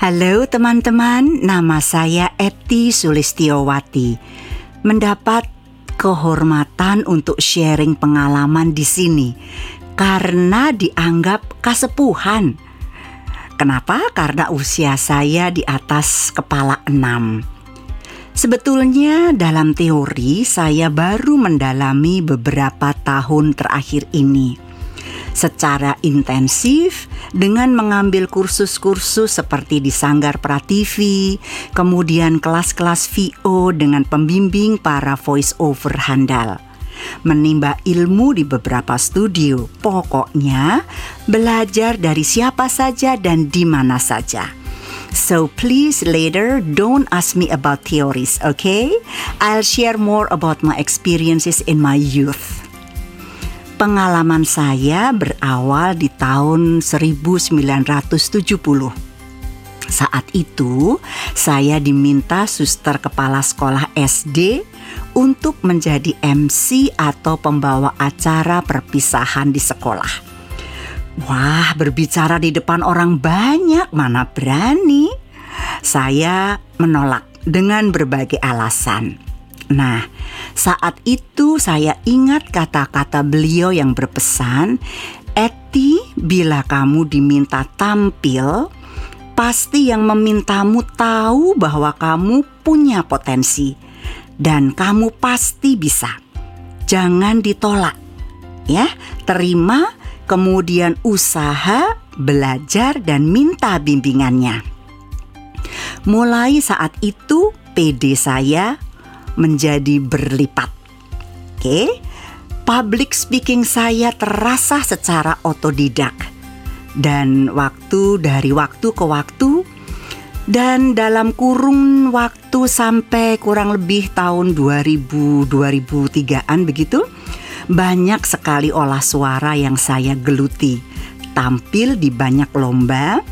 Halo teman-teman, nama saya Eti Sulistiowati. Mendapat kehormatan untuk sharing pengalaman di sini karena dianggap kasepuhan. Kenapa? Karena usia saya di atas kepala enam. Sebetulnya dalam teori saya baru mendalami beberapa tahun terakhir ini secara intensif dengan mengambil kursus-kursus seperti di Sanggar Prativi, kemudian kelas-kelas VO dengan pembimbing para voice over handal. Menimba ilmu di beberapa studio, pokoknya belajar dari siapa saja dan di mana saja. So please later don't ask me about theories, okay? I'll share more about my experiences in my youth. Pengalaman saya berawal di tahun 1970. Saat itu, saya diminta suster kepala sekolah SD untuk menjadi MC atau pembawa acara perpisahan di sekolah. Wah, berbicara di depan orang banyak, mana berani? Saya menolak dengan berbagai alasan. Nah, saat itu saya ingat kata-kata beliau yang berpesan, "Eti, bila kamu diminta tampil, pasti yang memintamu tahu bahwa kamu punya potensi dan kamu pasti bisa. Jangan ditolak. Ya, terima, kemudian usaha, belajar dan minta bimbingannya." Mulai saat itu, PD saya menjadi berlipat. Oke, public speaking saya terasa secara otodidak. Dan waktu dari waktu ke waktu dan dalam kurun waktu sampai kurang lebih tahun 2000 2003-an begitu banyak sekali olah suara yang saya geluti. Tampil di banyak lomba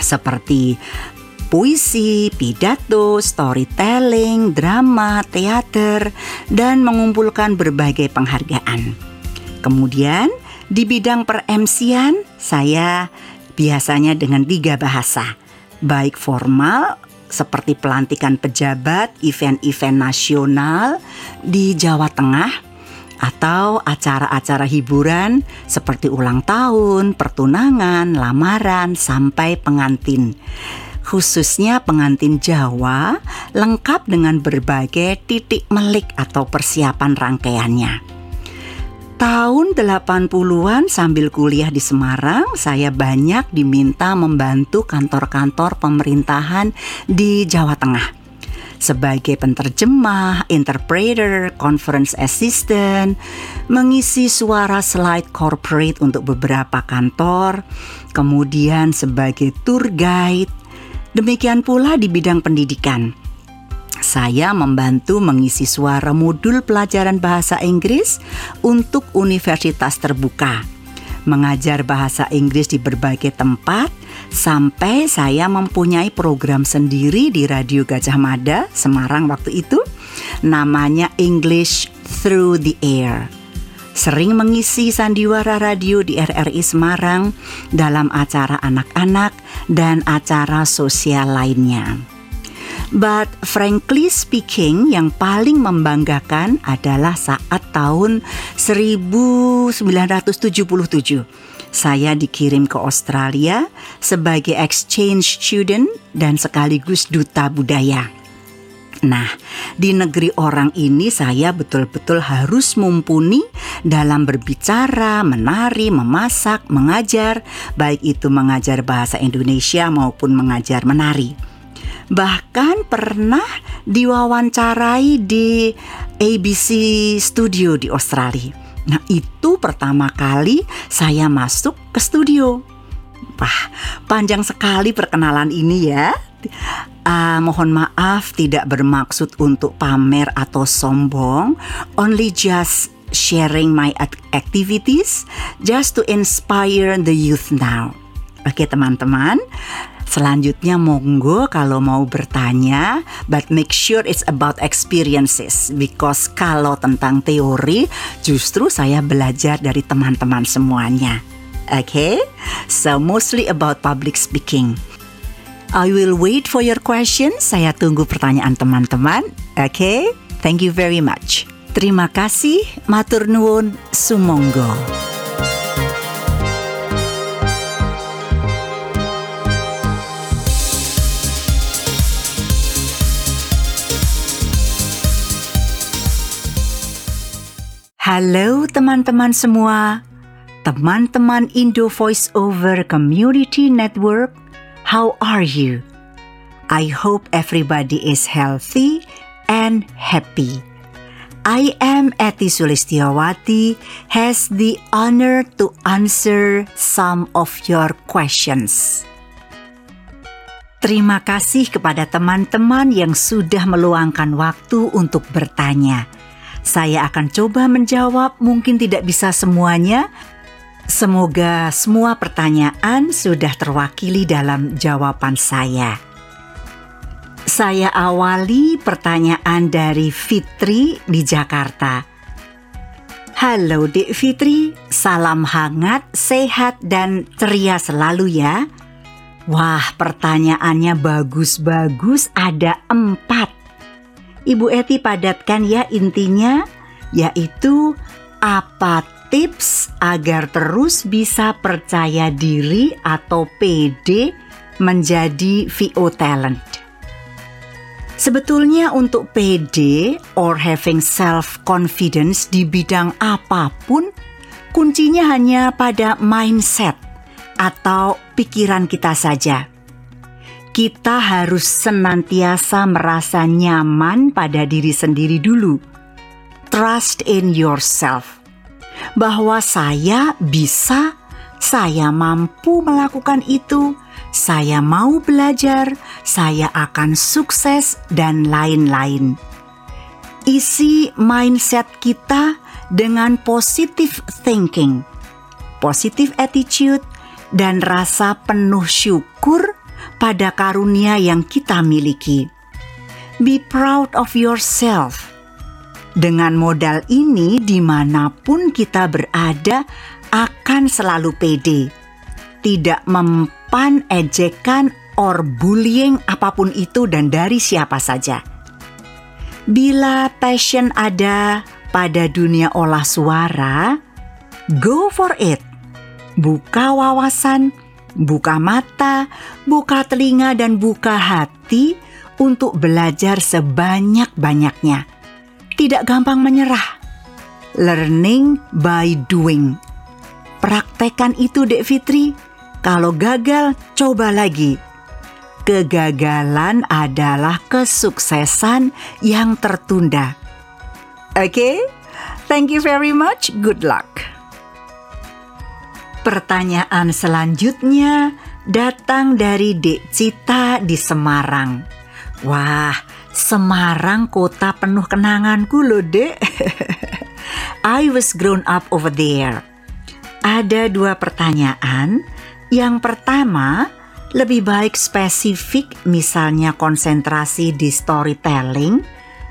seperti puisi, pidato, storytelling, drama, teater, dan mengumpulkan berbagai penghargaan. Kemudian di bidang per saya biasanya dengan tiga bahasa, baik formal seperti pelantikan pejabat, event-event nasional di Jawa Tengah, atau acara-acara hiburan seperti ulang tahun, pertunangan, lamaran, sampai pengantin khususnya pengantin Jawa, lengkap dengan berbagai titik melik atau persiapan rangkaiannya. Tahun 80-an sambil kuliah di Semarang, saya banyak diminta membantu kantor-kantor pemerintahan di Jawa Tengah sebagai penterjemah, interpreter, conference assistant, mengisi suara slide corporate untuk beberapa kantor, kemudian sebagai tour guide, Demikian pula di bidang pendidikan. Saya membantu mengisi suara modul pelajaran bahasa Inggris untuk universitas terbuka. Mengajar bahasa Inggris di berbagai tempat sampai saya mempunyai program sendiri di Radio Gajah Mada Semarang waktu itu namanya English Through the Air sering mengisi sandiwara radio di RRI Semarang dalam acara anak-anak dan acara sosial lainnya. But frankly speaking, yang paling membanggakan adalah saat tahun 1977 saya dikirim ke Australia sebagai exchange student dan sekaligus duta budaya. Nah, di negeri orang ini saya betul-betul harus mumpuni dalam berbicara, menari, memasak, mengajar, baik itu mengajar bahasa Indonesia maupun mengajar menari. Bahkan pernah diwawancarai di ABC Studio di Australia. Nah, itu pertama kali saya masuk ke studio. Wah, panjang sekali perkenalan ini ya. Uh, mohon maaf tidak bermaksud untuk pamer atau sombong, only just sharing my activities just to inspire the youth now. Oke teman-teman, Selanjutnya monggo kalau mau bertanya, but make sure it's about experiences because kalau tentang teori justru saya belajar dari teman-teman semuanya. Okay? so mostly about public speaking. I will wait for your question. Saya tunggu pertanyaan teman-teman. Okay? thank you very much. Terima kasih, matur nuwun, sumonggo. Halo teman-teman semua, teman-teman Indo Voice Over Community Network, how are you? I hope everybody is healthy and happy. I am Eti Sulistiawati has the honor to answer some of your questions. Terima kasih kepada teman-teman yang sudah meluangkan waktu untuk bertanya. Saya akan coba menjawab, mungkin tidak bisa semuanya. Semoga semua pertanyaan sudah terwakili dalam jawaban saya. Saya awali pertanyaan dari Fitri di Jakarta. Halo Dek Fitri, salam hangat, sehat, dan ceria selalu ya. Wah, pertanyaannya bagus-bagus, ada empat. Ibu Eti padatkan ya intinya yaitu apa tips agar terus bisa percaya diri atau PD menjadi VO talent. Sebetulnya untuk PD or having self confidence di bidang apa pun kuncinya hanya pada mindset atau pikiran kita saja kita harus senantiasa merasa nyaman pada diri sendiri dulu. Trust in yourself, bahwa saya bisa, saya mampu melakukan itu, saya mau belajar, saya akan sukses, dan lain-lain. Isi mindset kita dengan positive thinking, positive attitude, dan rasa penuh syukur pada karunia yang kita miliki. Be proud of yourself. Dengan modal ini, di mana pun kita berada, akan selalu pede. Tidak mempan ejekan or bullying apa pun itu dan dari siapa saja. Bila passion ada pada dunia olah suara, go for it. Buka wawasan, buka mata, buka telinga, dan buka hati untuk belajar sebanyak-banyaknya. Tidak gampang menyerah. Learning by doing. Praktekan itu, Dek Fitri. Kalau gagal, coba lagi. Kegagalan adalah kesuksesan yang tertunda. Oke, okay? thank you very much. Good luck. Pertanyaan selanjutnya datang dari Dek Cita di Semarang. Wah, Semarang kota penuh kenanganku loh, Dek. I was grown up over there. Ada dua pertanyaan. Yang pertama, lebih baik spesifik misalnya konsentrasi di storytelling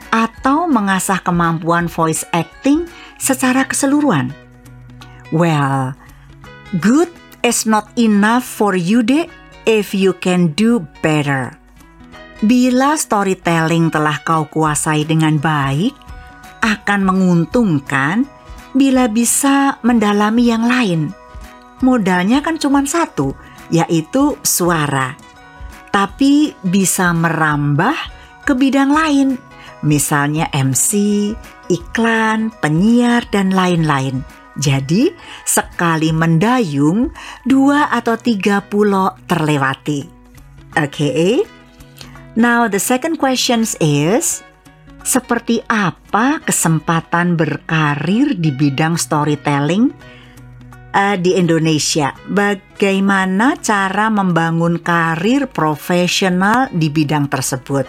atau mengasah kemampuan voice acting secara keseluruhan. Well, Good is not enough for you dek if you can do better. Bila storytelling telah kau kuasai dengan baik, akan menguntungkan bila bisa mendalami yang lain. Modalnya kan cuma satu, yaitu suara. Tapi bisa merambah ke bidang lain, misalnya MC, iklan, penyiar, dan lain-lain. Jadi, sekali mendayung, dua atau tiga pulau terlewati. Oke, okay? Now the second question is, seperti apa kesempatan berkarir di bidang storytelling uh, di Indonesia? Bagaimana cara membangun karir profesional di bidang tersebut?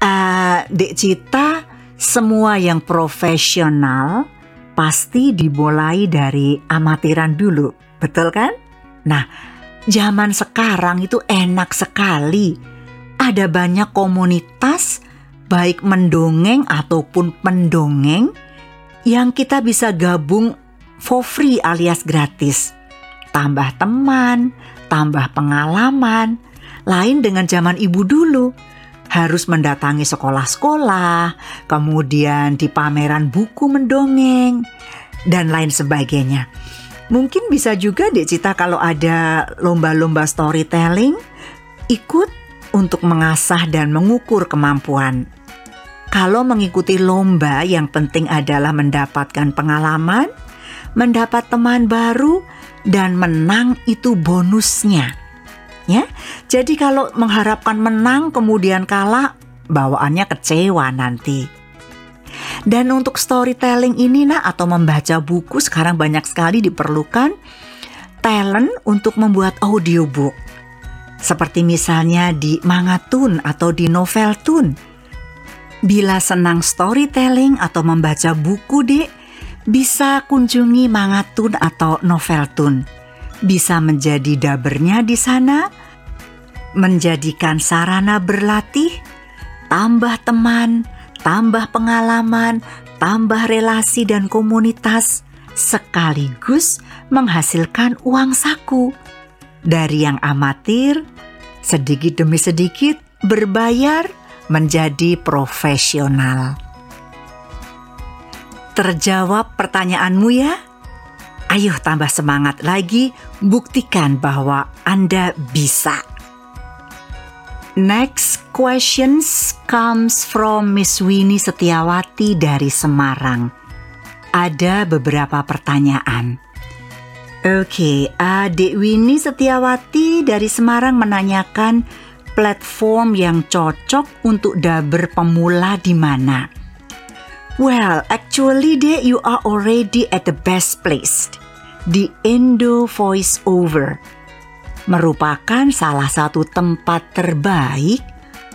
Uh, Dek Cita, semua yang profesional pasti dimulai dari amatiran dulu, betul kan? Nah, zaman sekarang itu enak sekali. Ada banyak komunitas, baik mendongeng ataupun pendongeng, yang kita bisa gabung for free alias gratis. Tambah teman, tambah pengalaman, lain dengan zaman ibu dulu. Harus mendatangi sekolah-sekolah, kemudian di pameran buku mendongeng, dan lain sebagainya. Mungkin bisa juga Dek Cita kalau ada lomba-lomba storytelling, ikut untuk mengasah dan mengukur kemampuan. Kalau mengikuti lomba, yang penting adalah mendapatkan pengalaman, mendapat teman baru, dan menang itu bonusnya. Ya, jadi kalau mengharapkan menang kemudian kalah, bawaannya kecewa nanti. Dan untuk storytelling ini nah atau membaca buku sekarang banyak sekali diperlukan talent untuk membuat audiobook. Seperti misalnya di Mangatun atau di Noveltun. Bila senang storytelling atau membaca buku dek, bisa kunjungi Mangatun atau Noveltun. Bisa menjadi dabernya di sana, menjadikan sarana berlatih, tambah teman, tambah pengalaman, tambah relasi dan komunitas, sekaligus menghasilkan uang saku. Dari yang amatir, sedikit demi sedikit berbayar menjadi profesional. Terjawab pertanyaanmu ya? Ayo tambah semangat lagi, buktikan bahwa Anda bisa. Next questions comes from Miss Winnie Setiawati dari Semarang. Ada beberapa pertanyaan. Oke, okay, adik Winnie Setiawati dari Semarang menanyakan platform yang cocok untuk daber pemula di mana. Well, actually deh you are already at the best place. The Indo Voice Over merupakan salah satu tempat terbaik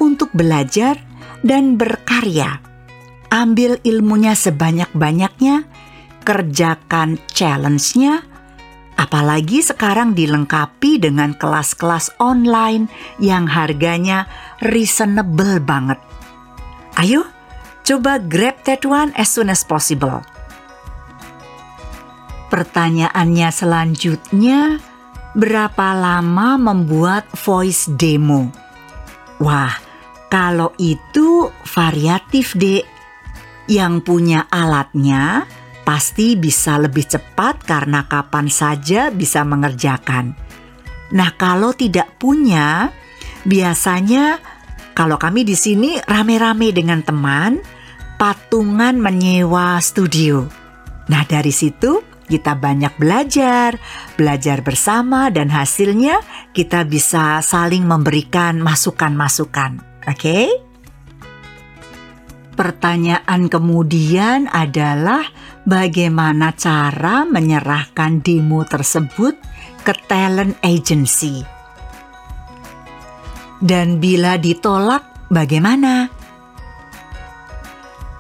untuk belajar dan berkarya. Ambil ilmunya sebanyak-banyaknya, kerjakan challenge-nya, apalagi sekarang dilengkapi dengan kelas-kelas online yang harganya reasonable banget. Ayo, coba grab that one as soon as possible. Pertanyaannya selanjutnya, berapa lama membuat voice demo? Wah, kalau itu variatif, Dek. Yang punya alatnya pasti bisa lebih cepat karena kapan saja bisa mengerjakan. Nah, kalau tidak punya, biasanya kalau kami di sini rame-rame dengan teman, patungan menyewa studio. Nah, dari situ kita banyak belajar, belajar bersama, dan hasilnya kita bisa saling memberikan masukan-masukan. Oke, okay? pertanyaan kemudian adalah bagaimana cara menyerahkan demo tersebut ke talent agency, dan bila ditolak, bagaimana?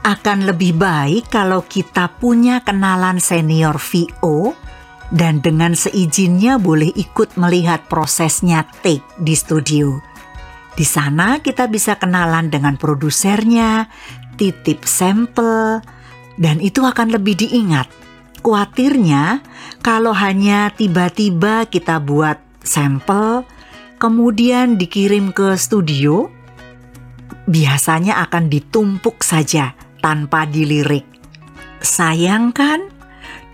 Akan lebih baik kalau kita punya kenalan senior VO dan dengan seizinnya boleh ikut melihat prosesnya take di studio. Di sana kita bisa kenalan dengan produsernya, titip sampel, dan itu akan lebih diingat. Kuatirnya kalau hanya tiba-tiba kita buat sampel, kemudian dikirim ke studio, biasanya akan ditumpuk saja tanpa dilirik. Sayang kan?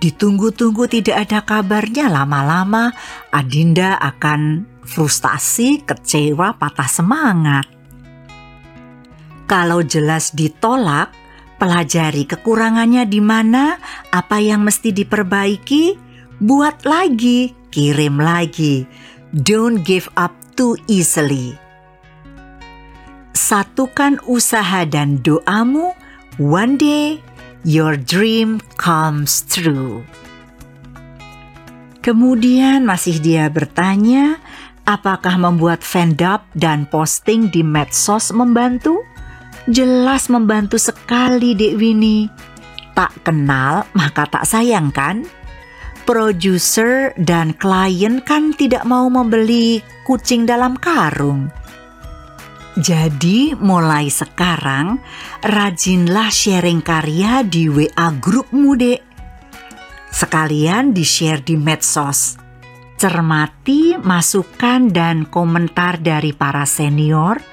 Ditunggu-tunggu tidak ada kabarnya lama-lama Adinda akan frustasi, kecewa, patah semangat. Kalau jelas ditolak, pelajari kekurangannya di mana, apa yang mesti diperbaiki, buat lagi, kirim lagi. Don't give up too easily. Satukan usaha dan doamu One day your dream comes true. Kemudian masih dia bertanya, apakah membuat fandub dan posting di medsos membantu? Jelas membantu sekali Dek Winnie. Tak kenal maka tak sayang kan? Produser dan klien kan tidak mau membeli kucing dalam karung jadi mulai sekarang rajinlah sharing karya di WA grup mude. Sekalian di-share di medsos. Cermati masukan dan komentar dari para senior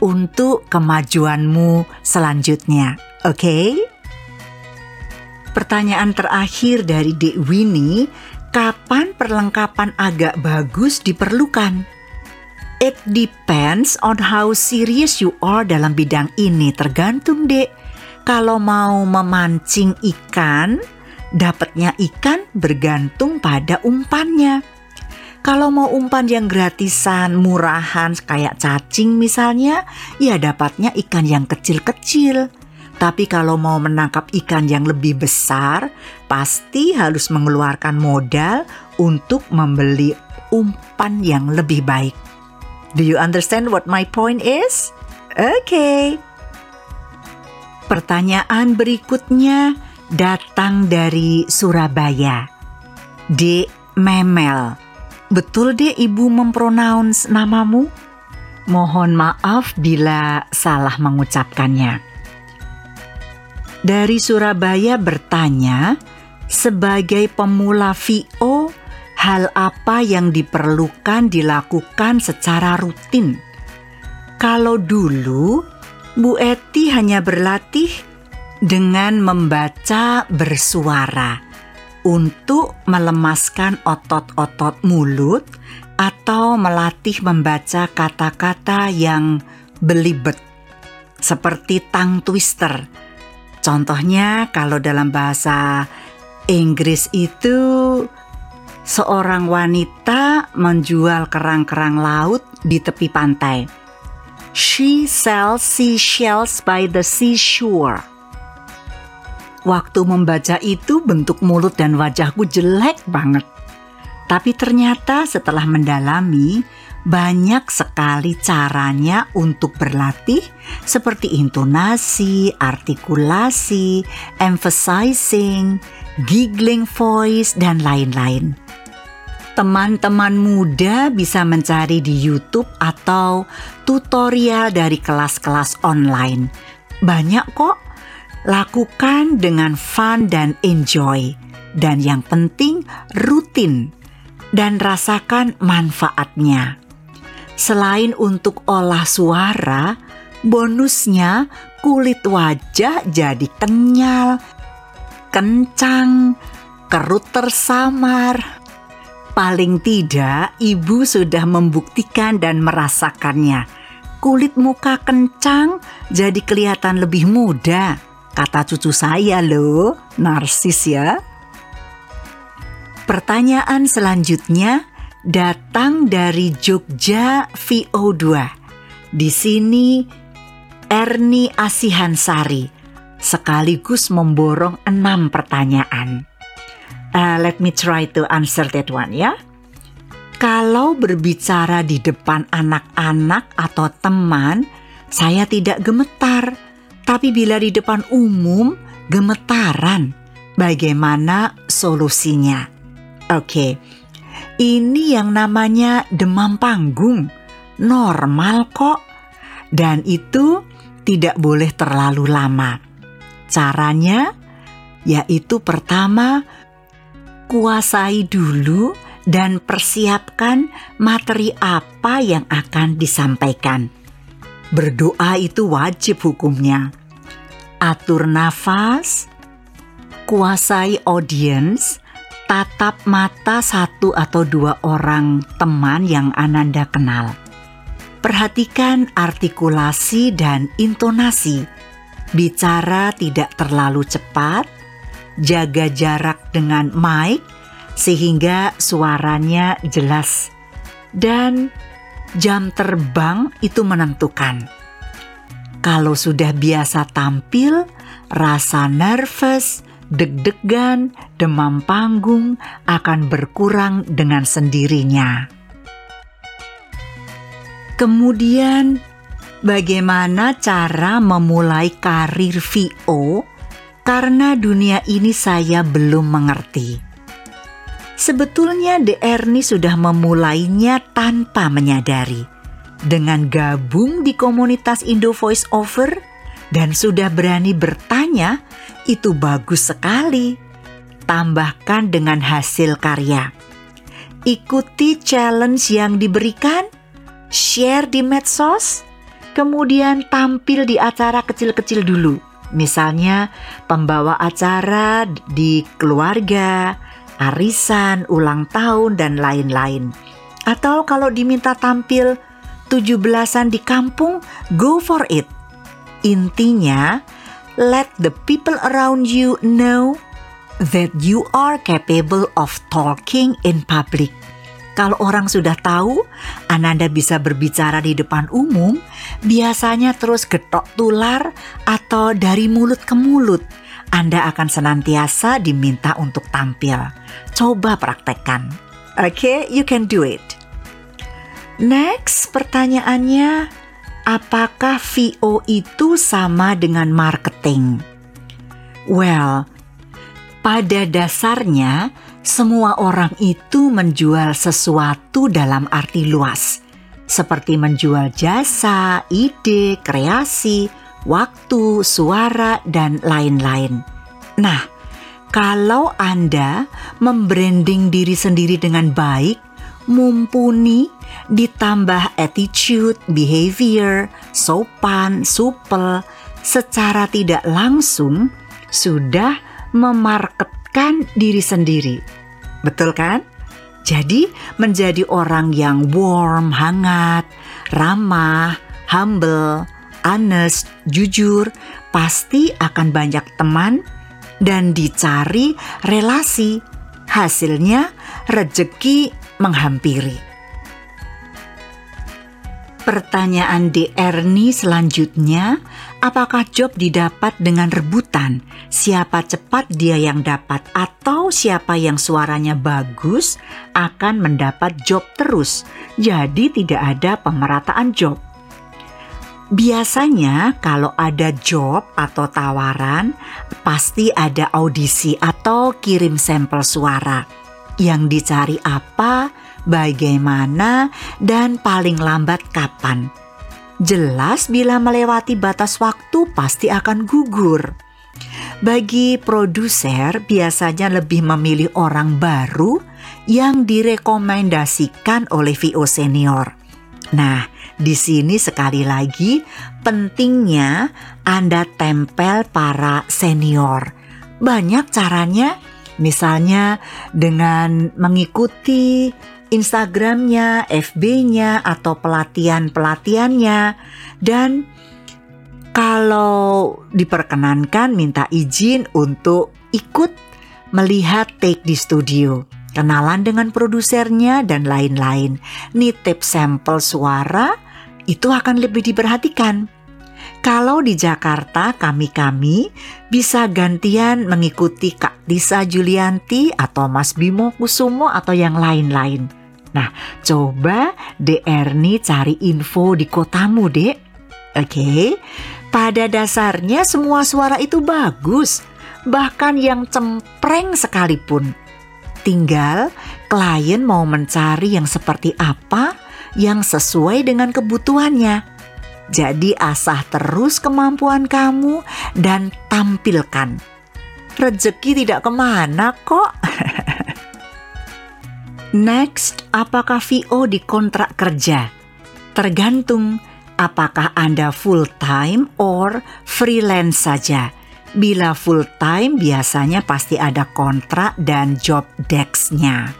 untuk kemajuanmu selanjutnya. Oke? Okay? Pertanyaan terakhir dari Dek Winnie, kapan perlengkapan agak bagus diperlukan? It depends on how serious you are dalam bidang ini. Tergantung, Dek. Kalau mau memancing ikan, dapatnya ikan bergantung pada umpannya. Kalau mau umpan yang gratisan, murahan kayak cacing misalnya, ya dapatnya ikan yang kecil-kecil. Tapi kalau mau menangkap ikan yang lebih besar, pasti harus mengeluarkan modal untuk membeli umpan yang lebih baik. Do you understand what my point is? Oke. Okay. Pertanyaan berikutnya datang dari Surabaya. D. Memel. Betul deh ibu mempronounce namamu? Mohon maaf bila salah mengucapkannya. Dari Surabaya bertanya, sebagai pemula VO, hal apa yang diperlukan dilakukan secara rutin? Kalau dulu, Bu Eti hanya berlatih dengan membaca bersuara untuk melemaskan otot-otot mulut atau melatih membaca kata-kata yang belibet seperti tang twister. Contohnya kalau dalam bahasa Inggris itu seorang wanita menjual kerang-kerang laut di tepi pantai. She sells seashells by the seashore. Waktu membaca itu bentuk mulut dan wajahku jelek banget. Tapi ternyata setelah mendalami, banyak sekali caranya untuk berlatih seperti intonasi, artikulasi, emphasizing, giggling voice, dan lain-lain. Teman-teman muda bisa mencari di YouTube atau tutorial dari kelas-kelas online. Banyak kok Lakukan dengan fun dan enjoy, dan yang penting rutin dan rasakan manfaatnya. Selain untuk olah suara, bonusnya kulit wajah jadi kenyal, kencang, kerut tersamar. Paling tidak, ibu sudah membuktikan dan merasakannya. Kulit muka kencang jadi kelihatan lebih muda Kata cucu saya loh, narsis ya. Pertanyaan selanjutnya datang dari Jogja VO2. Di sini Erni Asihansari sekaligus memborong enam pertanyaan. Uh, let me try to answer that one ya. Kalau berbicara di depan anak-anak atau teman, saya tidak gemetar tapi bila di depan umum gemetaran, bagaimana solusinya? Oke, ini yang namanya demam panggung, normal kok, dan itu tidak boleh terlalu lama. Caranya yaitu pertama, kuasai dulu dan persiapkan materi apa yang akan disampaikan Berdoa itu wajib hukumnya. Atur nafas, kuasai audiens, tatap mata satu atau dua orang teman yang Ananda kenal. Perhatikan artikulasi dan intonasi. Bicara tidak terlalu cepat, jaga jarak dengan mic sehingga suaranya jelas dan jam terbang itu menentukan. Kalau sudah biasa tampil, rasa nervous, deg-degan, demam panggung akan berkurang dengan sendirinya. Kemudian, bagaimana cara memulai karir VO? Karena dunia ini saya belum mengerti. Sebetulnya De Erni sudah memulainya tanpa menyadari. Dengan gabung di komunitas Indo Voice Over dan sudah berani bertanya, itu bagus sekali. Tambahkan dengan hasil karya. ikuti challenge yang diberikan, share di medsos, kemudian tampil di acara kecil-kecil dulu. Misalnya pembawa acara di keluarga, arisan, ulang tahun, dan lain-lain. Atau kalau diminta tampil tujuh belasan di kampung, go for it. Intinya, let the people around you know that you are capable of talking in public. Kalau orang sudah tahu Ananda bisa berbicara di depan umum, biasanya terus getok tular atau dari mulut ke mulut. Anda akan senantiasa diminta untuk tampil. Coba praktekkan. Oke, okay, you can do it. Next, pertanyaannya, apakah VO itu sama dengan marketing? Well, pada dasarnya, semua orang itu menjual sesuatu dalam arti luas, seperti menjual jasa, ide, kreasi, waktu, suara, dan lain-lain. Nah, kalau Anda membranding diri sendiri dengan baik, mumpuni, ditambah attitude, behavior, sopan, supel, secara tidak langsung sudah memarketkan diri sendiri. Betul kan? Jadi menjadi orang yang warm, hangat, ramah, humble, honest, jujur, pasti akan banyak teman dan dicari relasi. Hasilnya rejeki menghampiri. Pertanyaan di Ernie selanjutnya, apakah job didapat dengan rebutan? Siapa cepat dia yang dapat atau siapa yang suaranya bagus akan mendapat job terus. Jadi tidak ada pemerataan job. Biasanya kalau ada job atau tawaran, pasti ada audisi atau kirim sampel suara. Yang dicari apa? Bagaimana, dan paling lambat kapan. Jelas bila melewati batas waktu pasti akan gugur. Bagi produser biasanya lebih memilih orang baru yang direkomendasikan oleh VO senior. Nah, di sini sekali lagi pentingnya Anda tempel para senior. Banyak caranya, misalnya dengan mengikuti Instagramnya, FB-nya, atau pelatihan-pelatihannya. Dan kalau diperkenankan minta izin untuk ikut melihat take di studio, kenalan dengan produsernya dan lain-lain. Nitip sampel suara itu akan lebih diperhatikan. Kalau di Jakarta kami-kami bisa gantian mengikuti Kak Lisa Julianti atau Mas Bimo Kusumo atau yang lain-lain. Nah, coba Dek Erni cari info di kotamu, Dek. Oke, okay? pada dasarnya semua suara itu bagus, bahkan yang cempreng sekalipun. Tinggal klien mau mencari yang seperti apa yang sesuai dengan kebutuhannya. Jadi asah terus kemampuan kamu dan tampilkan. Rezeki tidak ke mana kok. Next, apakah VO dikontrak kerja? Tergantung apakah Anda full time or freelance saja. Bila full time biasanya pasti ada kontrak dan job desk-nya.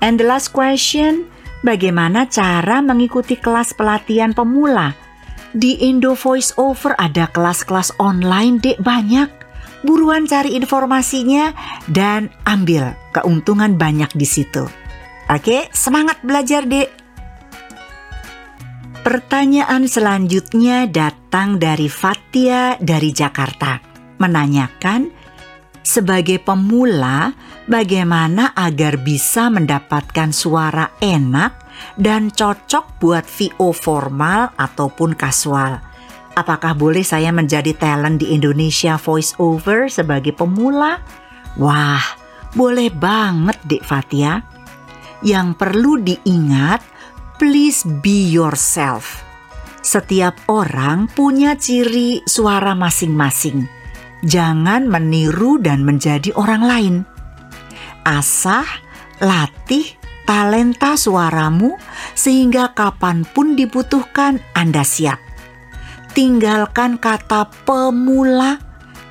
And the last question, bagaimana cara mengikuti kelas pelatihan pemula? Di Indo Voice Over ada kelas-kelas online dek banyak. Buruan cari informasinya dan ambil keuntungan banyak di situ. Oke, semangat belajar, Dek. Pertanyaan selanjutnya datang dari Fatia dari Jakarta. Menanyakan, sebagai pemula, bagaimana agar bisa mendapatkan suara enak dan cocok buat VO formal ataupun kasual? Apakah boleh saya menjadi talent di Indonesia voice over sebagai pemula? Wah, boleh banget Dek Fatia. Yang perlu diingat, please be yourself. Setiap orang punya ciri suara masing-masing. Jangan meniru dan menjadi orang lain. Asah, latih, talenta suaramu sehingga kapan pun dibutuhkan Anda siap. Tinggalkan kata pemula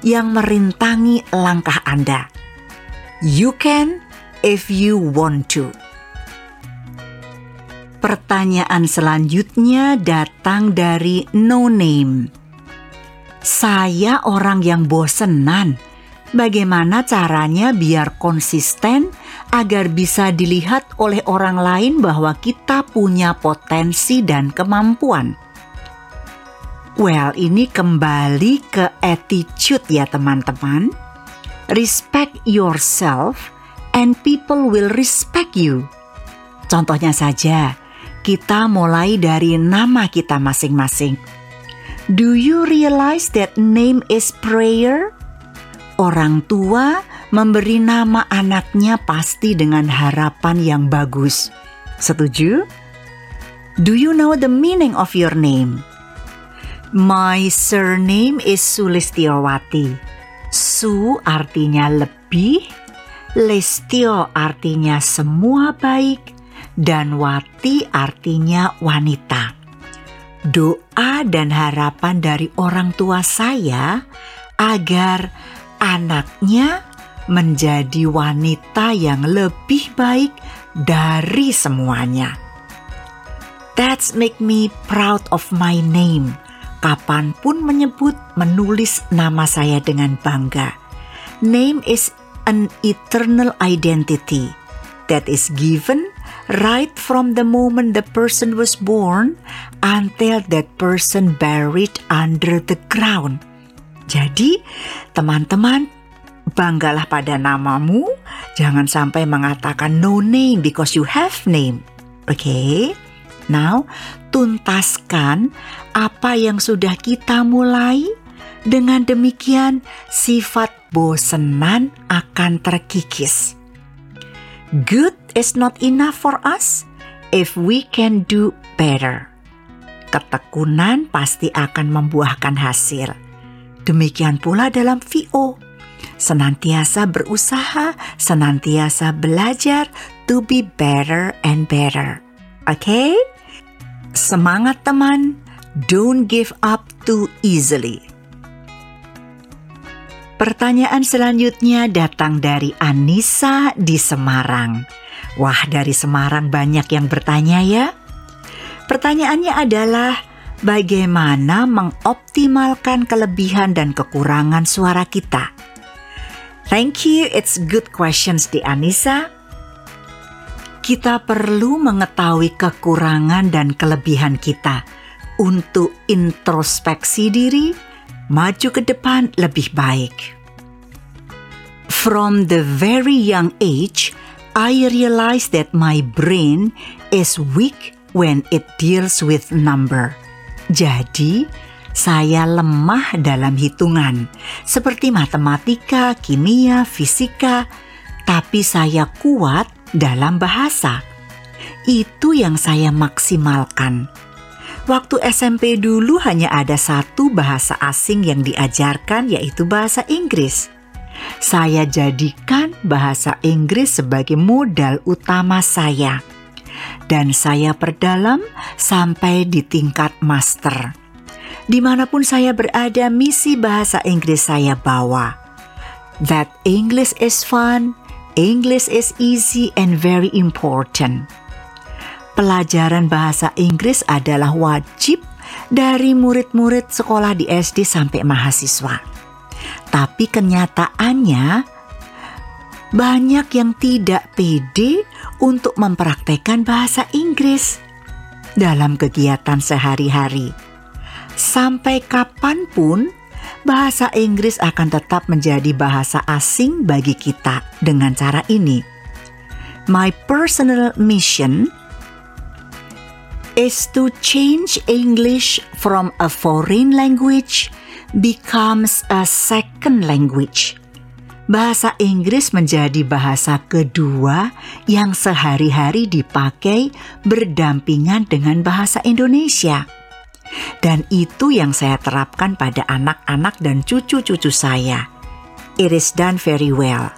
yang merintangi langkah Anda. You can if you want to. Pertanyaan selanjutnya datang dari No Name. Saya orang yang bosenan. Bagaimana caranya biar konsisten agar bisa dilihat oleh orang lain bahwa kita punya potensi dan kemampuan? Well, ini kembali ke attitude ya teman-teman. Respect yourself and people will respect you. Contohnya saja, kita mulai dari nama kita masing-masing. Do you realize that name is prayer? Orang tua memberi nama anaknya pasti dengan harapan yang bagus. Setuju? Do you know the meaning of your name? My surname is Sulistiawati. Su artinya lebih, Lestio artinya semua baik, dan Wati artinya wanita. Doa dan harapan dari orang tua saya agar anaknya menjadi wanita yang lebih baik dari semuanya. That's make me proud of my name. Kapan pun menyebut menulis nama saya dengan bangga. Name is an eternal identity that is given right from the moment the person was born until that person buried under the ground. Jadi, teman-teman, banggalah pada namamu. Jangan sampai mengatakan no name because you have name. Oke? Okay? Now, tuntaskan apa yang sudah kita mulai. Dengan demikian, sifat bosenan akan terkikis. Good is not enough for us if we can do better. Ketekunan pasti akan membuahkan hasil. Demikian pula dalam VO. Senantiasa berusaha, senantiasa belajar to be better and better. Oke? Okay? Semangat teman, don't give up too easily. Pertanyaan selanjutnya datang dari Anissa di Semarang. Wah, dari Semarang banyak yang bertanya ya. Pertanyaannya adalah bagaimana mengoptimalkan kelebihan dan kekurangan suara kita. Thank you, it's good questions di Anissa. Kita perlu mengetahui kekurangan dan kelebihan kita untuk introspeksi diri maju ke depan lebih baik. From the very young age, I realized that my brain is weak when it deals with number. Jadi, saya lemah dalam hitungan, seperti matematika, kimia, fisika, tapi saya kuat dalam bahasa. Itu yang saya maksimalkan Waktu SMP dulu hanya ada satu bahasa asing yang diajarkan yaitu bahasa Inggris. Saya jadikan bahasa Inggris sebagai modal utama saya. Dan saya perdalam sampai di tingkat master. Di mana pun saya berada, misi bahasa Inggris saya bawa. That English is fun, English is easy and very important pelajaran bahasa Inggris adalah wajib dari murid-murid sekolah di SD sampai mahasiswa. Tapi kenyataannya banyak yang tidak pede untuk mempraktekkan bahasa Inggris dalam kegiatan sehari-hari. Sampai kapan pun bahasa Inggris akan tetap menjadi bahasa asing bagi kita dengan cara ini. My personal mission is to change English from a foreign language becomes a second language. Bahasa Inggris menjadi bahasa kedua yang sehari-hari dipakai berdampingan dengan bahasa Indonesia. Dan itu yang saya terapkan pada anak-anak dan cucu-cucu saya. It is done very well.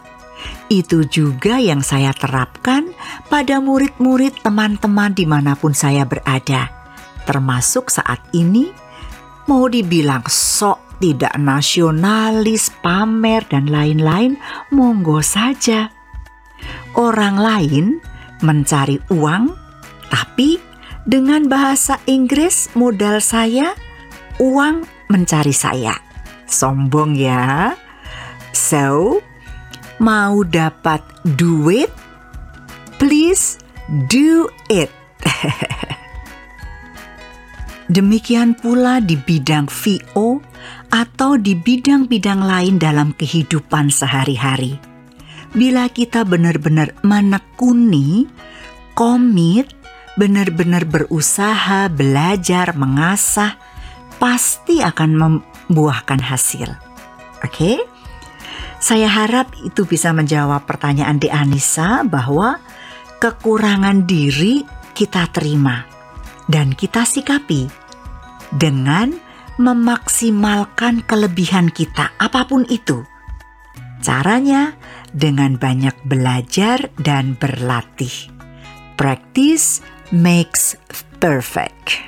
Itu juga yang saya terapkan pada murid-murid teman-teman di mana pun saya berada. Termasuk saat ini, mau dibilang sok tidak nasionalis, pamer, dan lain-lain, monggo saja. Orang lain mencari uang, tapi dengan bahasa Inggris modal saya, uang mencari saya. Sombong ya. So, mau dapat duit? Please do it. Demikian pula di bidang VO atau di bidang-bidang lain dalam kehidupan sehari-hari. Bila kita benar-benar menekuni, komit, benar-benar berusaha, belajar, mengasah, pasti akan membuahkan hasil. Oke? Okay? Saya harap itu bisa menjawab pertanyaan di Anissa bahwa kekurangan diri kita terima dan kita sikapi dengan memaksimalkan kelebihan kita apa pun itu. Caranya dengan banyak belajar dan berlatih. Practice makes perfect.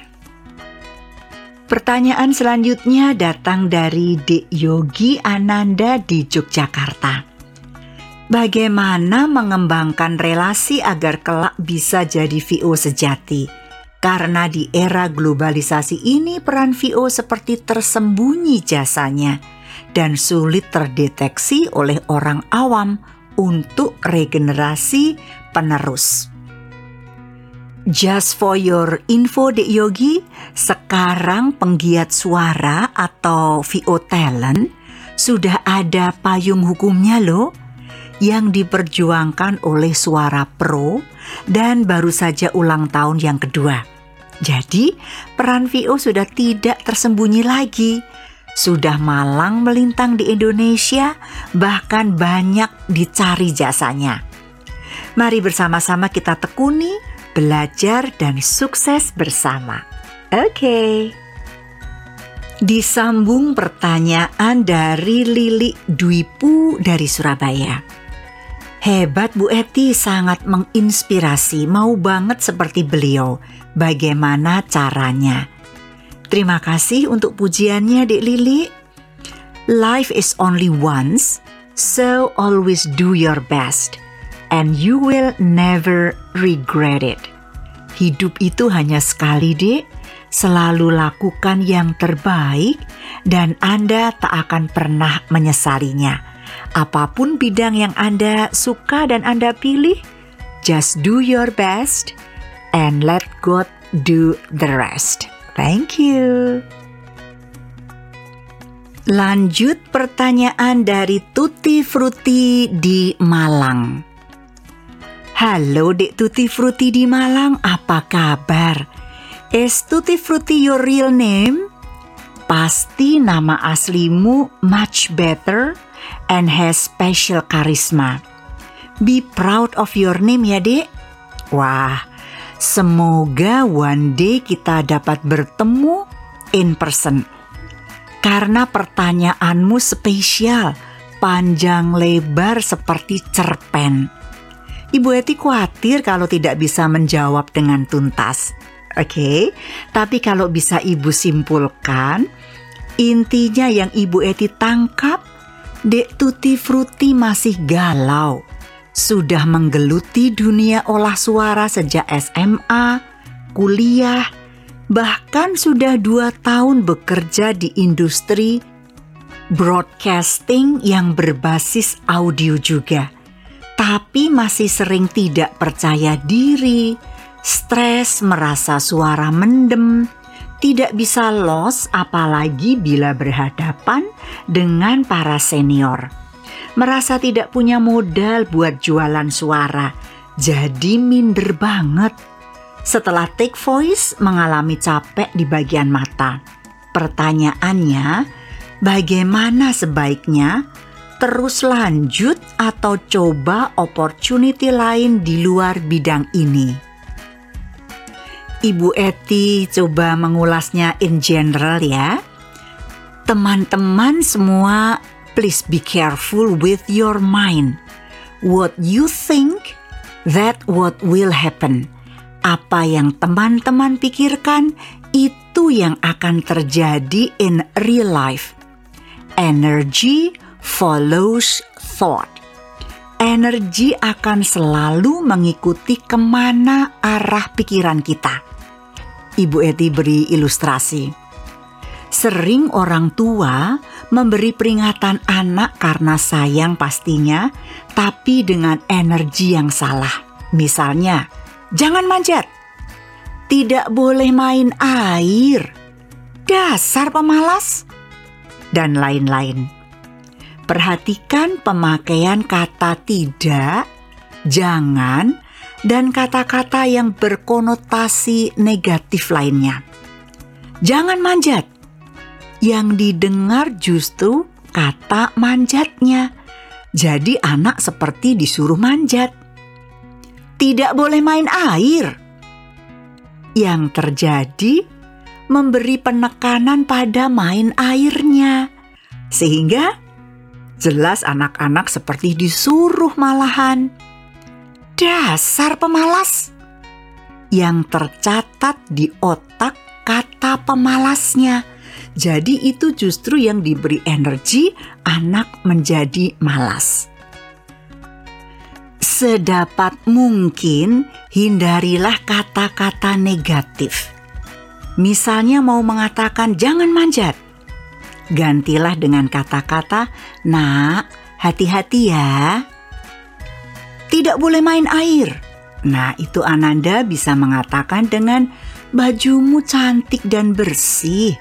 Pertanyaan selanjutnya datang dari Dek Yogi Ananda di Yogyakarta. Bagaimana mengembangkan relasi agar kelak bisa jadi VO sejati? Karena di era globalisasi ini peran VO seperti tersembunyi jasanya dan sulit terdeteksi oleh orang awam untuk regenerasi penerus. Just for your info Dek Yogi, sekarang penggiat suara atau VO talent sudah ada payung hukumnya loh yang diperjuangkan oleh Suara Pro dan baru saja ulang tahun yang kedua. Jadi, peran VO sudah tidak tersembunyi lagi. Sudah malang melintang di Indonesia, bahkan banyak dicari jasanya. Mari bersama-sama kita tekuni belajar dan sukses bersama. Oke. Okay. Disambung pertanyaan dari Lili Dwipu dari Surabaya. Hebat Bu Eti sangat menginspirasi, mau banget seperti beliau. Bagaimana caranya? Terima kasih untuk pujiannya Dek Lili. Life is only once, so always do your best and you will never regret it. Hidup itu hanya sekali, Dek. Selalu lakukan yang terbaik dan Anda tak akan pernah menyesalinya. Apa pun bidang yang Anda suka dan Anda pilih, just do your best and let God do the rest. Thank you. Lanjut pertanyaan dari Tuti Fruti di Malang. Halo Dek Tuti Frutti di Malang, apa kabar? Is Tuti Frutti your real name? Pasti nama aslimu much better and has special charisma. Be proud of your name ya dek. Wah, semoga one day kita dapat bertemu in person. Karena pertanyaanmu spesial, panjang lebar seperti cerpen Ibu Eti khawatir kalau tidak bisa menjawab dengan tuntas. Oke, okay? tapi kalau bisa Ibu simpulkan, intinya yang Ibu Eti tangkap, Dek Tuti Fruti masih galau. Sudah menggeluti dunia olah suara sejak SMA, kuliah, bahkan sudah dua tahun bekerja di industri broadcasting yang berbasis audio juga tapi masih sering tidak percaya diri, stres, merasa suara mendem, tidak bisa los apalagi bila berhadapan dengan para senior. Merasa tidak punya modal buat jualan suara, jadi minder banget. Setelah take voice mengalami capek di bagian mata. Pertanyaannya, bagaimana sebaiknya terus lanjut atau coba opportunity lain di luar bidang ini? Ibu Eti coba mengulasnya in general ya. Teman-teman semua, please be careful with your mind. what you think, that what will happen. Apa yang teman-teman pikirkan, itu yang akan terjadi in real life. Energy follows thought. Energi akan selalu mengikuti ke mana arah pikiran kita. Ibu Eti beri ilustrasi. Sering orang tua memberi peringatan anak karena sayang pastinya, tapi dengan energi yang salah. Misalnya, jangan manjat, tidak boleh main air, dasar pemalas, dan lain-lain. Perhatikan pemakaian kata tidak, jangan, dan kata-kata yang berkonotasi negatif lainnya. Jangan manjat, yang didengar justru kata manjatnya. Jadi anak seperti disuruh manjat. Tidak boleh main air. Yang terjadi memberi penekanan pada main airnya. Sehingga jelas anak-anak seperti disuruh malahan. Dasar pemalas. Yang tercatat di otak kata pemalasnya jadi itu justru yang diberi energi anak menjadi malas. Sedapat mungkin hindarilah kata-kata negatif. Misalnya mau mengatakan jangan manjat. Gantilah dengan kata-kata, "Nak, hati-hati ya." Tidak boleh main air. Nah, itu Ananda bisa mengatakan dengan bajumu cantik dan bersih.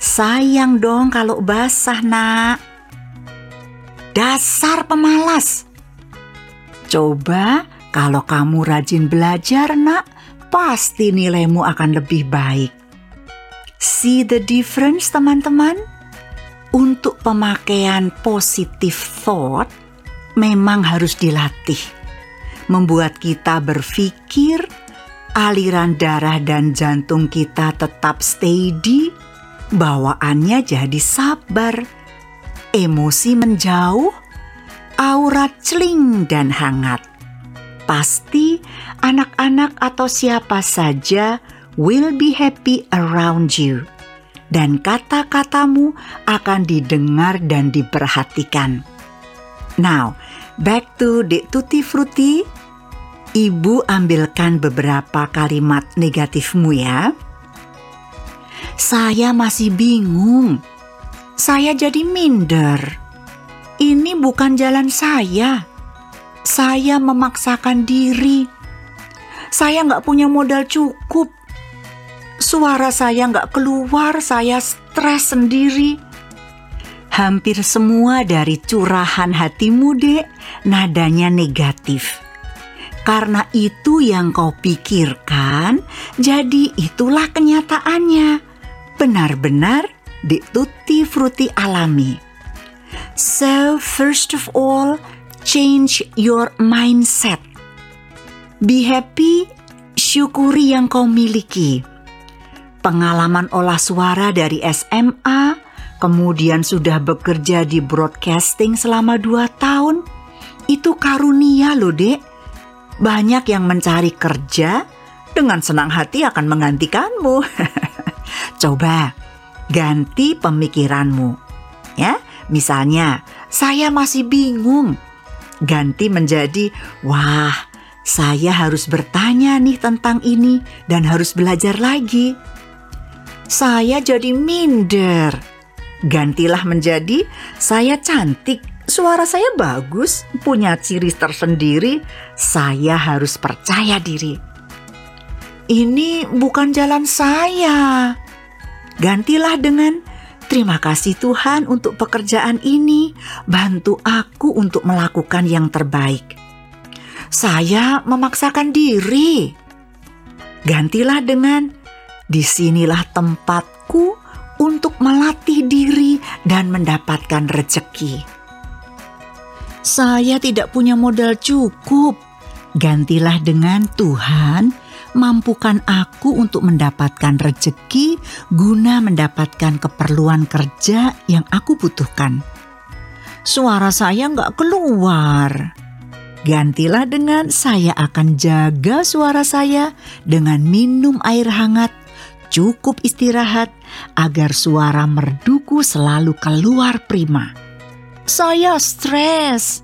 Sayang dong kalau basah, Nak. Dasar pemalas. Coba kalau kamu rajin belajar, Nak, pasti nilaimu akan lebih baik. See the difference, teman-teman? Untuk pemakaian positive thought memang harus dilatih. Membuat kita berpikir aliran darah dan jantung kita tetap steady bawaannya jadi sabar, emosi menjauh, aura celing dan hangat. Pasti anak-anak atau siapa saja will be happy around you. Dan kata-katamu akan didengar dan diperhatikan. Now, back to the tutti frutti. Ibu ambilkan beberapa kalimat negatifmu ya. Saya masih bingung. Saya jadi minder. Ini bukan jalan saya. Saya memaksakan diri. Saya nggak punya modal cukup. Suara saya nggak keluar, saya stres sendiri. Hampir semua dari curahan hatimu, dek, nadanya negatif. Karena itu yang kau pikirkan, jadi itulah kenyataannya benar-benar di tutti frutti alami. So first of all, change your mindset. Be happy, syukuri yang kau miliki. Pengalaman olah suara dari SMA, kemudian sudah bekerja di broadcasting selama dua tahun, itu karunia loh dek. Banyak yang mencari kerja, dengan senang hati akan menggantikanmu. Coba ganti pemikiranmu. Ya, misalnya saya masih bingung. Ganti menjadi wah, saya harus bertanya nih tentang ini dan harus belajar lagi. Saya jadi minder. Gantilah menjadi saya cantik, suara saya bagus, punya ciri tersendiri, saya harus percaya diri. Ini bukan jalan saya. Gantilah dengan terima kasih Tuhan untuk pekerjaan ini, bantu aku untuk melakukan yang terbaik. Saya memaksakan diri. Gantilah dengan di sinilah tempatku untuk melatih diri dan mendapatkan rejeki. Saya tidak punya modal cukup. Gantilah dengan Tuhan mampukan aku untuk mendapatkan rejeki guna mendapatkan keperluan kerja yang aku butuhkan. Suara saya nggak keluar. gantilah dengan saya akan jaga suara saya dengan minum air hangat, cukup istirahat agar suara merduku selalu keluar prima. Saya stres.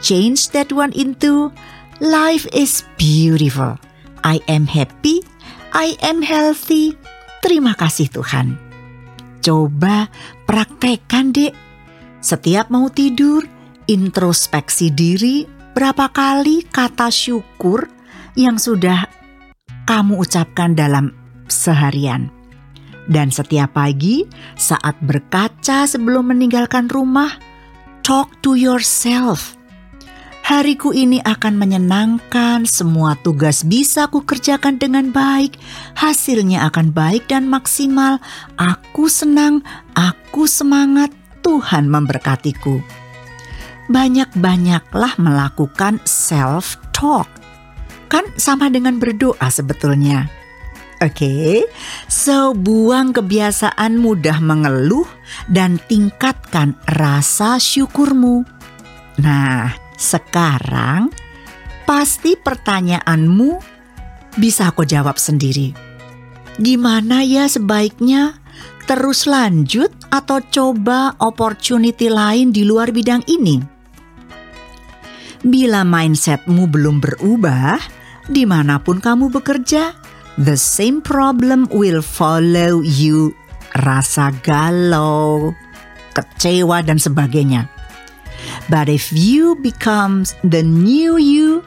Change that one into life is beautiful. I am happy. I am healthy. Terima kasih Tuhan. Coba praktekkan dek. Setiap mau tidur, introspeksi diri Berapa kali kata syukur yang sudah kamu ucapkan dalam seharian? Dan setiap pagi saat berkaca sebelum meninggalkan rumah, talk to yourself. Hariku ini akan menyenangkan, semua tugas bisa ku kerjakan dengan baik, hasilnya akan baik dan maksimal. Aku senang, aku semangat, Tuhan memberkatiku banyak-banyaklah melakukan self-talk. Kan sama dengan berdoa sebetulnya. Oke, okay? so buang kebiasaan mudah mengeluh dan tingkatkan rasa syukurmu. Nah, sekarang pasti pertanyaanmu bisa aku jawab sendiri. Gimana ya sebaiknya terus lanjut atau coba opportunity lain di luar bidang ini? Bila mindsetmu belum berubah, di mana pun kamu bekerja, the same problem will follow you. Rasa galau, kecewa, dan sebagainya. But if you become the new you,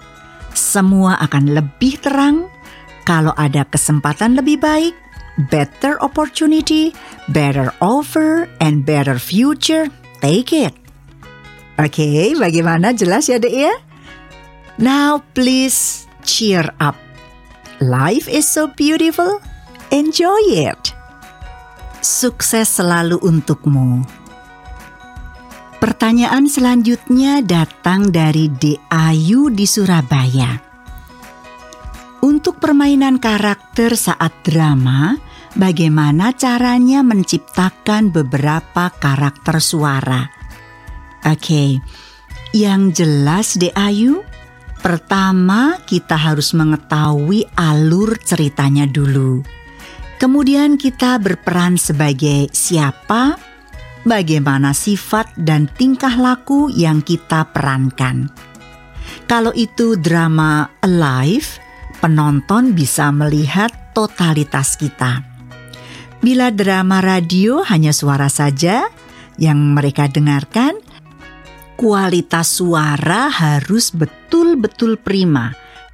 semua akan lebih terang. Kalau ada kesempatan lebih baik, better opportunity, better offer, and better future, take it. Oke, okay, bagaimana jelas ya dek ya? Now please cheer up. Life is so beautiful. Enjoy it. Sukses selalu untukmu. Pertanyaan selanjutnya datang dari De Ayu di Surabaya. Untuk permainan karakter saat drama, bagaimana caranya menciptakan beberapa karakter suara? Oke, yang jelas De Ayu, pertama kita harus mengetahui alur ceritanya dulu. Kemudian kita berperan sebagai siapa, bagaimana sifat dan tingkah laku yang kita perankan. Kalau itu drama alive, penonton bisa melihat totalitas kita. Bila drama radio hanya suara saja yang mereka dengarkan, kualitas suara harus betul-betul prima.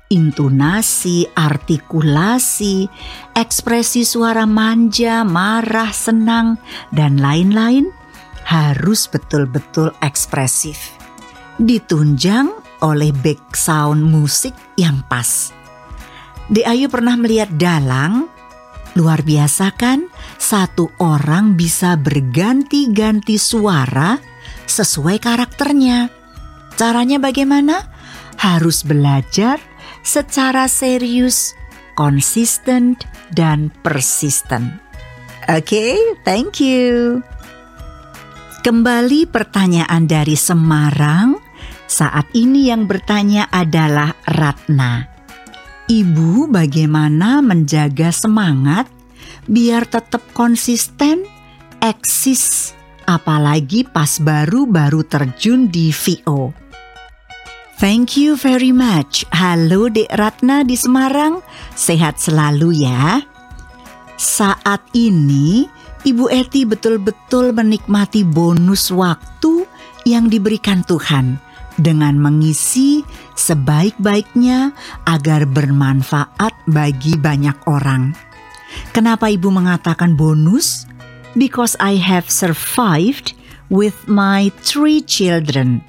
Intonasi, artikulasi, ekspresi suara manja, marah, senang, dan lain-lain harus betul-betul ekspresif. Ditunjang oleh back sound musik yang pas. De Ayu pernah melihat dalang, luar biasa kan? Satu orang bisa berganti-ganti suara sesuai karakternya. Caranya bagaimana? Harus belajar secara serius, konsisten, dan persisten. Oke, okay, thank you. Kembali pertanyaan dari Semarang. Saat ini yang bertanya adalah Ratna. Ibu bagaimana menjaga semangat biar tetap konsisten, eksis apalagi pas baru-baru terjun di VO. Thank you very much. Halo Dek Ratna di Semarang, sehat selalu ya. Saat ini, Ibu Eti betul-betul menikmati bonus waktu yang diberikan Tuhan dengan mengisi sebaik-baiknya agar bermanfaat bagi banyak orang. Kenapa Ibu mengatakan bonus? Because I have survived with my three children.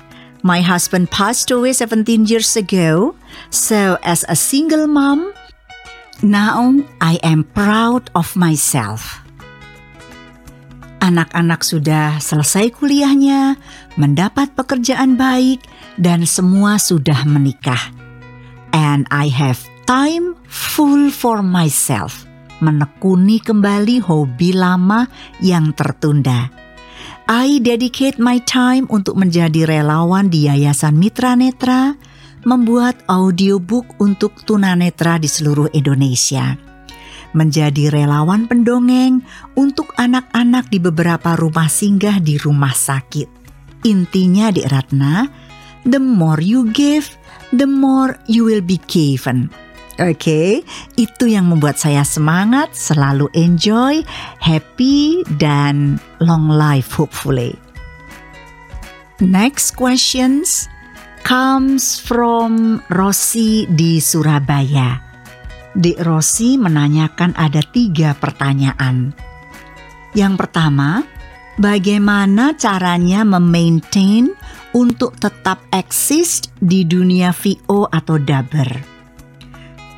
My husband passed away 17 years ago, so as a single mom, now I am proud of myself. Anak-anak sudah selesai kuliahnya, mendapat pekerjaan baik, dan semua sudah menikah. And I have time full for myself menekuni kembali hobi lama yang tertunda. I dedicate my time untuk menjadi relawan di Yayasan Mitra Netra, membuat audiobook untuk tunanetra di seluruh Indonesia. Menjadi relawan pendongeng untuk anak-anak di beberapa rumah singgah di rumah sakit. Intinya di Ratna, the more you give, the more you will be given. Oke, okay, itu yang membuat saya semangat, selalu enjoy, happy, dan long life hopefully. Next questions comes from Rossi di Surabaya. Dik Rossi menanyakan ada tiga pertanyaan. Yang pertama, bagaimana caranya memaintain untuk tetap eksis di dunia VO atau dubber?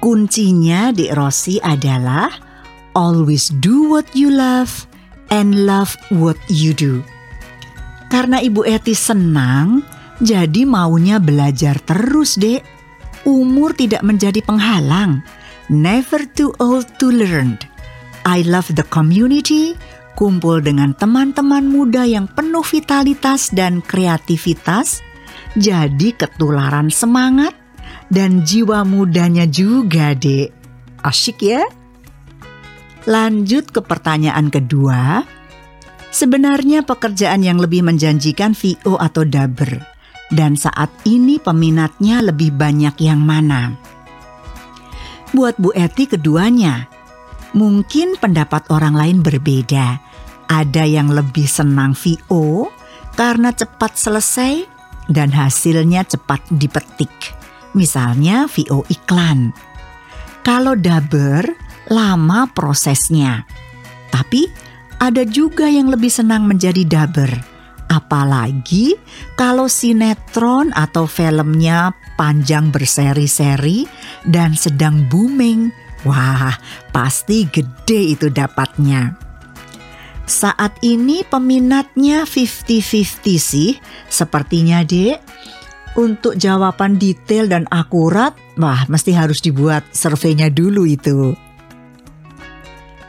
Kuncinya di Rossi adalah always do what you love and love what you do. Karena Ibu Eti senang, jadi maunya belajar terus, Dek. Umur tidak menjadi penghalang. Never too old to learn. I love the community, kumpul dengan teman-teman muda yang penuh vitalitas dan kreativitas, jadi ketularan semangat dan jiwa mudanya juga, Dek. Asyik ya? Lanjut ke pertanyaan kedua. Sebenarnya pekerjaan yang lebih menjanjikan VO atau dubber dan saat ini peminatnya lebih banyak yang mana? Buat Bu Eti keduanya. Mungkin pendapat orang lain berbeda. Ada yang lebih senang VO karena cepat selesai dan hasilnya cepat dipetik misalnya VO iklan. Kalau daber, lama prosesnya. Tapi ada juga yang lebih senang menjadi daber. Apalagi kalau sinetron atau filmnya panjang berseri-seri dan sedang booming. Wah, pasti gede itu dapatnya. Saat ini peminatnya 50-50 sih, sepertinya dek untuk jawaban detail dan akurat, wah mesti harus dibuat surveinya dulu itu.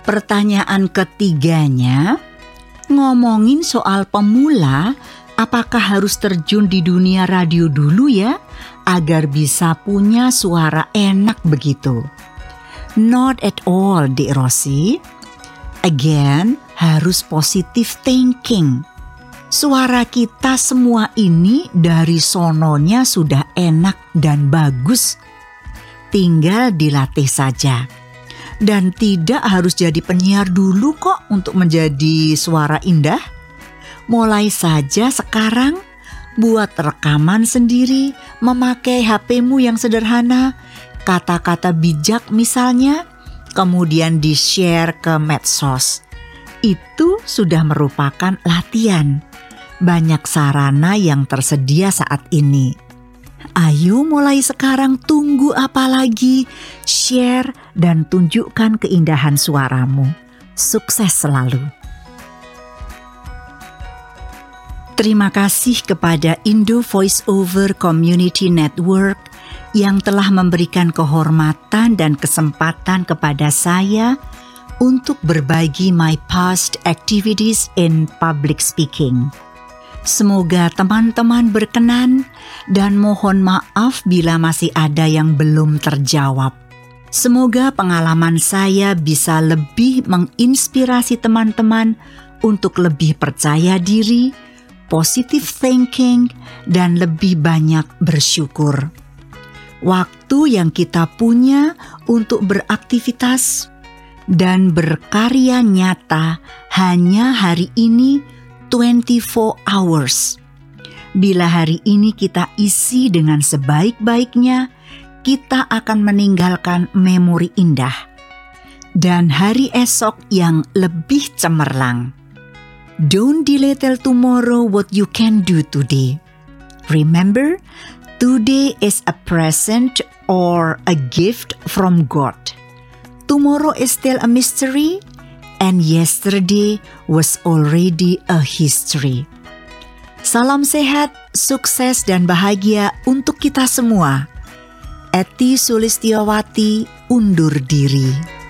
Pertanyaan ketiganya, ngomongin soal pemula, apakah harus terjun di dunia radio dulu ya agar bisa punya suara enak begitu? Not at all, Dek Rossi. Again, harus positive thinking Suara kita semua ini dari sononya sudah enak dan bagus. Tinggal dilatih saja. Dan tidak harus jadi penyiar dulu kok untuk menjadi suara indah. Mulai saja sekarang buat rekaman sendiri, memakai HPmu yang sederhana, kata-kata bijak misalnya, kemudian di-share ke medsos. Itu sudah merupakan latihan banyak sarana yang tersedia saat ini. Ayo mulai sekarang tunggu apa lagi? Share dan tunjukkan keindahan suaramu. Sukses selalu. Terima kasih kepada Indo Voice Over Community Network yang telah memberikan kehormatan dan kesempatan kepada saya untuk berbagi my past activities in public speaking. Semoga teman-teman berkenan dan mohon maaf bila masih ada yang belum terjawab. Semoga pengalaman saya bisa lebih menginspirasi teman-teman untuk lebih percaya diri, positive thinking, dan lebih banyak bersyukur. Waktu yang kita punya untuk beraktivitas dan berkarya nyata hanya hari ini 24 hours. Bila hari ini kita isi dengan sebaik-baiknya, kita akan meninggalkan memori indah dan hari esok yang lebih cemerlang. Don't delay till tomorrow what you can do today. Remember, today is a present or a gift from God. Tomorrow is still a mystery and yesterday was already a history. Salam sehat, sukses, dan bahagia untuk kita semua. Eti Sulistiawati undur diri.